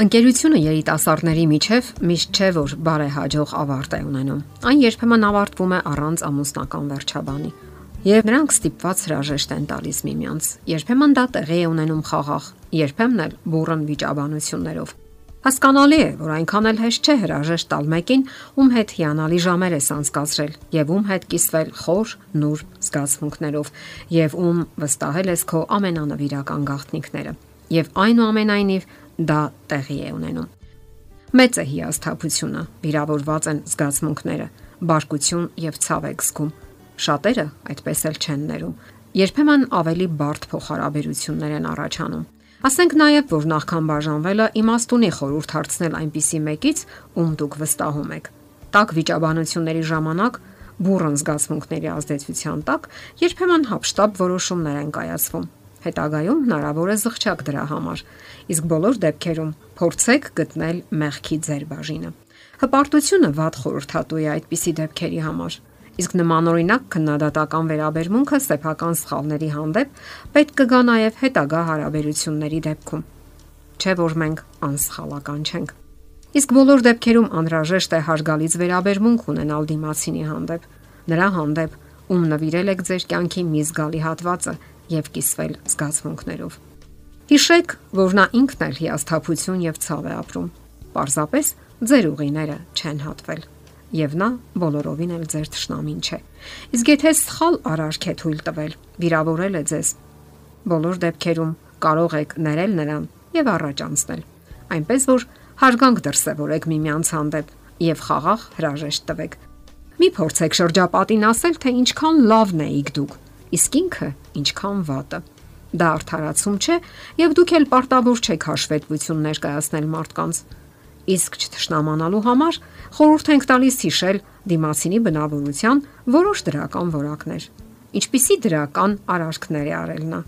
Ընկերությունը երիտասարդների միջև միշտ չէ որ բարեհաջող ավարտ է ունենում։ Այն երբեմն ավարտվում է առանց ամուսնական վերջաբանի։ Եվ նրանք ստիպված հրաժեշտ են տալիս միմյանց։ Երբեմն դա տեղի է ունենում խաղաղ, երբեմն էլ բուրըն վիճաբանություններով։ Հասկանալի է, որ այնքան էլ հեշտ չէ հրաժեշտ տալ մեկին, ում հետ հիանալի ժամեր ես անցկացրել եւ ում հետ կիսվել խոր, նուրբ զգացմունքներով եւ ում վստահել ես քո ամենանվիրական գաղտնիքները։ Եվ այնուամենայնիվ դա տեղի է ունենում։ Մեծ է հիասթափությունը, վիրավորված են զգացմունքները, բարկություն եւ ցավ է զգում։ Շատերը այդպես էլ չեն ներում։ Երբեմն ավելի բարդ փոխհարաբերություններ են առաջանում։ Ասենք նաև, որ նախքան բաժանվելը իմաստունի խորհուրդ հարցնել այնպիսի մեկից, ում դուք վստահում եք։ Տակ վիճաբանությունների ժամանակ բուրըն զգացմունքների ազդեցության տակ երբեմն հապշտապ որոշումներ են կայացվում Հետագայում հնարավոր է զղջակ դրա համար, իսկ բոլոր դեպքերում փորձեք գտնել մեղքի ձեր բաժինը։ Հպարտությունը ված խորհրդատու է այդպիսի դեպքերի համար։ Իսկ նմանօրինակ քննադատական վերաբերմունքը սեփական սխալների հանդեպ պետք կգա նաև հետագա հարաբերությունների դեպքում։ Չէ որ մենք անսխալական չենք։ Իսկ բոլոր դեպքերում անհրաժեշտ է հարգալից վերաբերմունք ունենալ դիմացինի հանդեպ, նրա հանդեպ, ում նվիրել եք ձեր կյանքի մի զգալի հատվածը եւ կիսվել զգացմունքներով։ Հիշեք, որ նա ինքն էլ հիասթափություն եւ ցավ է ապրում։ Պարզապես ձեր ուղիները չեն հատվել եւ նա բոլորովին էլ ձեր ճշնամին չէ։ Իսկ եթե սխալ արարք է թույլ տվել, վիրավորել է ձեզ, բոլոր դեպքերում կարող եք ներել նրան եւ առաջ անցնել։ Այնպես որ հարգանք դրսևորեք միմյանց հանդեպ եւ խաղաղ հրաժեշտ տվեք։ Մի փորձեք շրջապատին ասել, թե ինչքան լավն եք դուք իսկ ինքը ինչքան վատը։ Դա արդարացում չէ, եւ դուք էլ պարտավոր չեք հաշվետվություն ներկայացնել մարդկանց։ Իսկ չթշնամանալու համար խորհուրդ ենք տալիս հիշել դիմասինի բնավորության որոշ դրական որակներ։ Ինչպիսի դրական արարքներ է արել նա։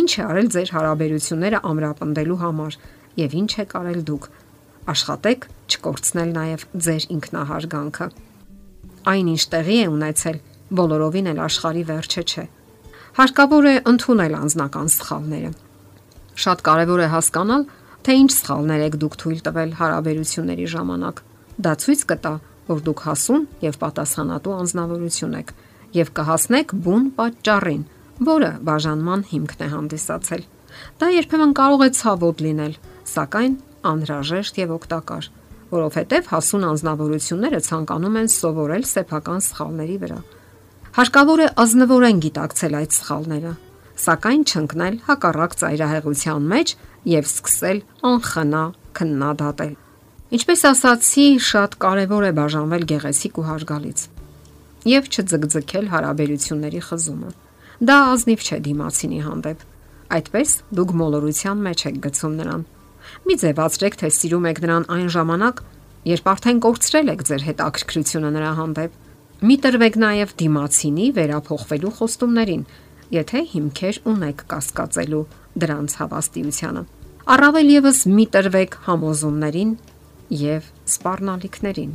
Ինչ է արել ձեր հարաբերությունները ամրապնդելու համար եւ ինչ է կարել դուք։ Աշխատեք չկորցնել նաեւ ձեր ինքնահարգանքը։ Այնինչ տեղի է ունեցել, բոլորովին էլ աշխարի վերջը չէ հարկավոր է ընդունել անznական սխալները։ Շատ կարևոր է հասկանալ, թե ինչ սխալներ եք դուք թույլ տվել հարաբերությունների ժամանակ։ Դա ցույց կտա, որ դուք հասուն եւ պատասխանատու անznավորություն եք եւ կհասնեք բուն պատճառին, որը բաժանման հիմքն է հանդիսացել։ Դա երբեմն կարող է ցավոտ լինել, սակայն անհրաժեշտ եւ օգտակար, որովհետեւ հասուն անznավորությունները ցանկանում են սովորել սեփական սխալների վրա Հարկավոր է ազնվորեն գիտակցել այդ սխալները, սակայն չընկնել հակառակ ծայրահեղության մեջ եւ սկսել անխնա քննադատել։ Ինչպես ասացի, շատ կարևոր է բաժանվել գեղեցիկ ու հարգալից եւ չձգձգել հարաբերությունների խզումը։ Դա ազնիվ չէ դիմացինի հանդեպ։ Այդպես դուք մոլորության մեջ եք գցում նրան։ Մի ձևացրեք, թե սիրում եք նրան այն ժամանակ, երբ արդեն կորցրել եք ձեր հետ ակրկրությունը նրա հանդեպ Մի տրվեք նաև դիմացինի վերափոխվելու խոստումներին, եթե հիմքեր ունեք կասկածելու դրանց հավաստիությանը։ Առավել եւս մի տրվեք համոզումներին եւ սպառնալիքներին։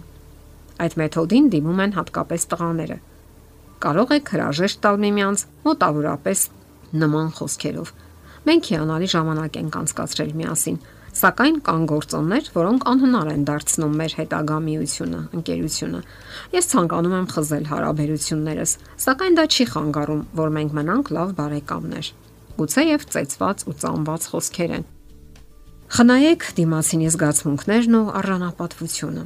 Այդ մեթոդին դիմում են հատկապես տղաները։ Կարող եք հրաժեշտ տալ միմյանց մոտավորապես նման խոսքերով։ Մենք հիանալի ժամանակ ենք անցկացրել միասին Սակայն կան գործոններ, որոնք անհնար են դարձնում մեր հետագա միությունը, ընկերությունը։ Ես ցանկանում եմ խզել հարաբերություններս, սակայն դա չի խանգարում, որ մենք մնանք լավ բարեկամներ։ Գուցե եւ ծեծված ու ծամված խոսքեր են։ Խնայեք դիմացինի զգացմունքներն ու առանապատվությունը։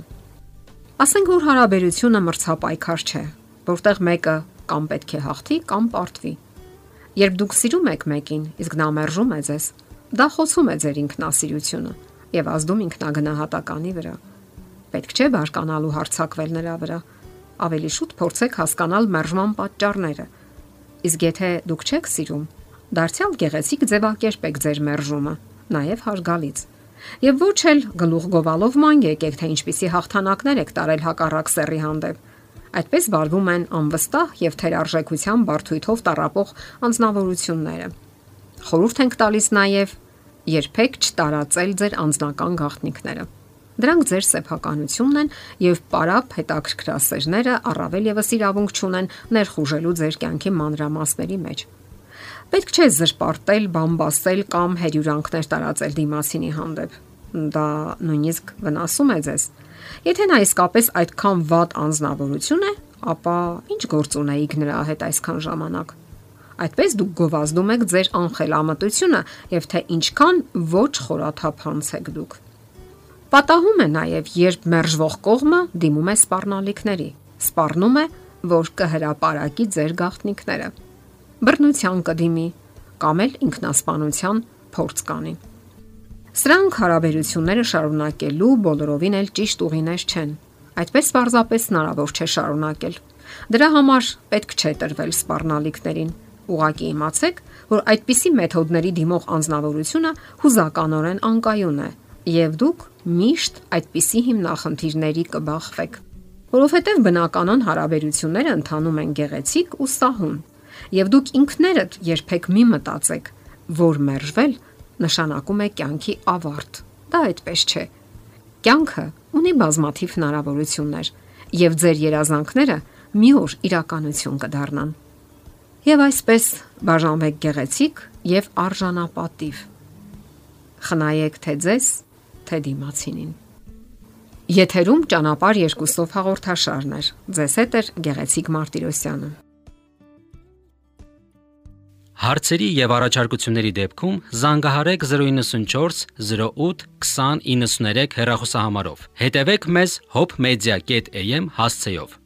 Ասենք որ հարաբերությունը մրցապայքար չէ, որտեղ մեկը կամ պետք է հաղթի, կամ պարտվի։ Երբ դուք սիրում եք մեկին, իսկ նա մերժում է ձեզ, Դա խոցում է ձեր ինքնասիրությունը եւ ազդում ինքնագնահատականի վրա։ Պետք չէ բարկանալու հարցակվել նրա վրա։ Ավելի շուտ փորձեք հասկանալ մերժման պատճառները։ Իսկ եթե դուք չեք սիրում, դարձյալ գեղեցիկ ձևակերպեք ձեր մերժումը, նաև հարգալից։ Եվ ոչ էլ գլուխ գովալով ման եկեք, թե ինչպիսի հաղթանակներ եք տարել հակառակ սեռի հանդեպ։ Այդպես վարվում են անվստահ եւ թերարժեքության բարթույթով տարապող անznավորությունները։ Խորհուրդ ենք տալիս նաև երբեք չտարածել ձեր անձնական գաղտնիքները։ Դրանք ձեր սեփականությունն են եւ պարապ հետաքրքրասերները առավել եւս իրավունք չունեն ներխուժելու ձեր կյանքի մանրամասների մեջ։ Պետք չէ զրպարտել, բամբասել կամ հերյուրանքներ տարածել դիմասինի հանդեպ։ դա նույնիսկ վնասում է ձեզ։ Եթե նա իսկապես այդքան վատ անznավորություն է, ապա ինչ գործ ունեիք նրա հետ այսքան ժամանակ։ Այդպես դուք գովազդում եք ձեր անխելամտությունը եւ թե ինչքան ոչ խորաթափանց եք դուք։ Պատահում է նաեւ, երբ մերժվող կողմը դիմում է սпарնալիքների։ Սպառնում է, որ կհրաապարակի ձեր գաղտնիքները։ Բռնության կդիմի կամ էլ ինքնասպանության փորձ կանի։ Սրանք հարաբերությունները շարունակելու բոլորովին էլ ճիշտ ուղիներ չեն։ Այդպես պարզապես հնարավոր չէ շարունակել։ Դրա համար պետք չէ տրվել սпарնալիքներին։ Ուղղակի իմացեք, որ այդպիսի մեթոդների դիմող անznավորությունը հուզականորեն անկայուն է, եւ դուք միշտ այդպիսի հիմնախնդիրների կբախվեք որովհետև բնականon հարաբերությունները ընթանում են գեղեցիկ ու սահուն։ Եվ դուք ինքներդ երբեք մի մտածեք, որ մերժվել նշանակում է կյանքի ավարտ։ Դա այդպես չէ։ Կյանքը ունի բազմաթիվ հնարավորություններ, եւ ձեր երազանքները մի օր իրականություն կդառնան։ Եվ այսպես բաժանվեք գեղեցիկ եւ արժանապատիվ։ Խնայեք թե ձեզ, թե դիմացինին։ Եթերում ճանապար երկուսով հաղորդաշարն է։ Ձեզ հետ է գեղեցիկ Մարտիրոսյանը։ Հարցերի եւ առաջարկությունների դեպքում զանգահարեք 094 08 2093 հեռախոսահամարով։ Հետևեք մեզ hopmedia.am հասցեով։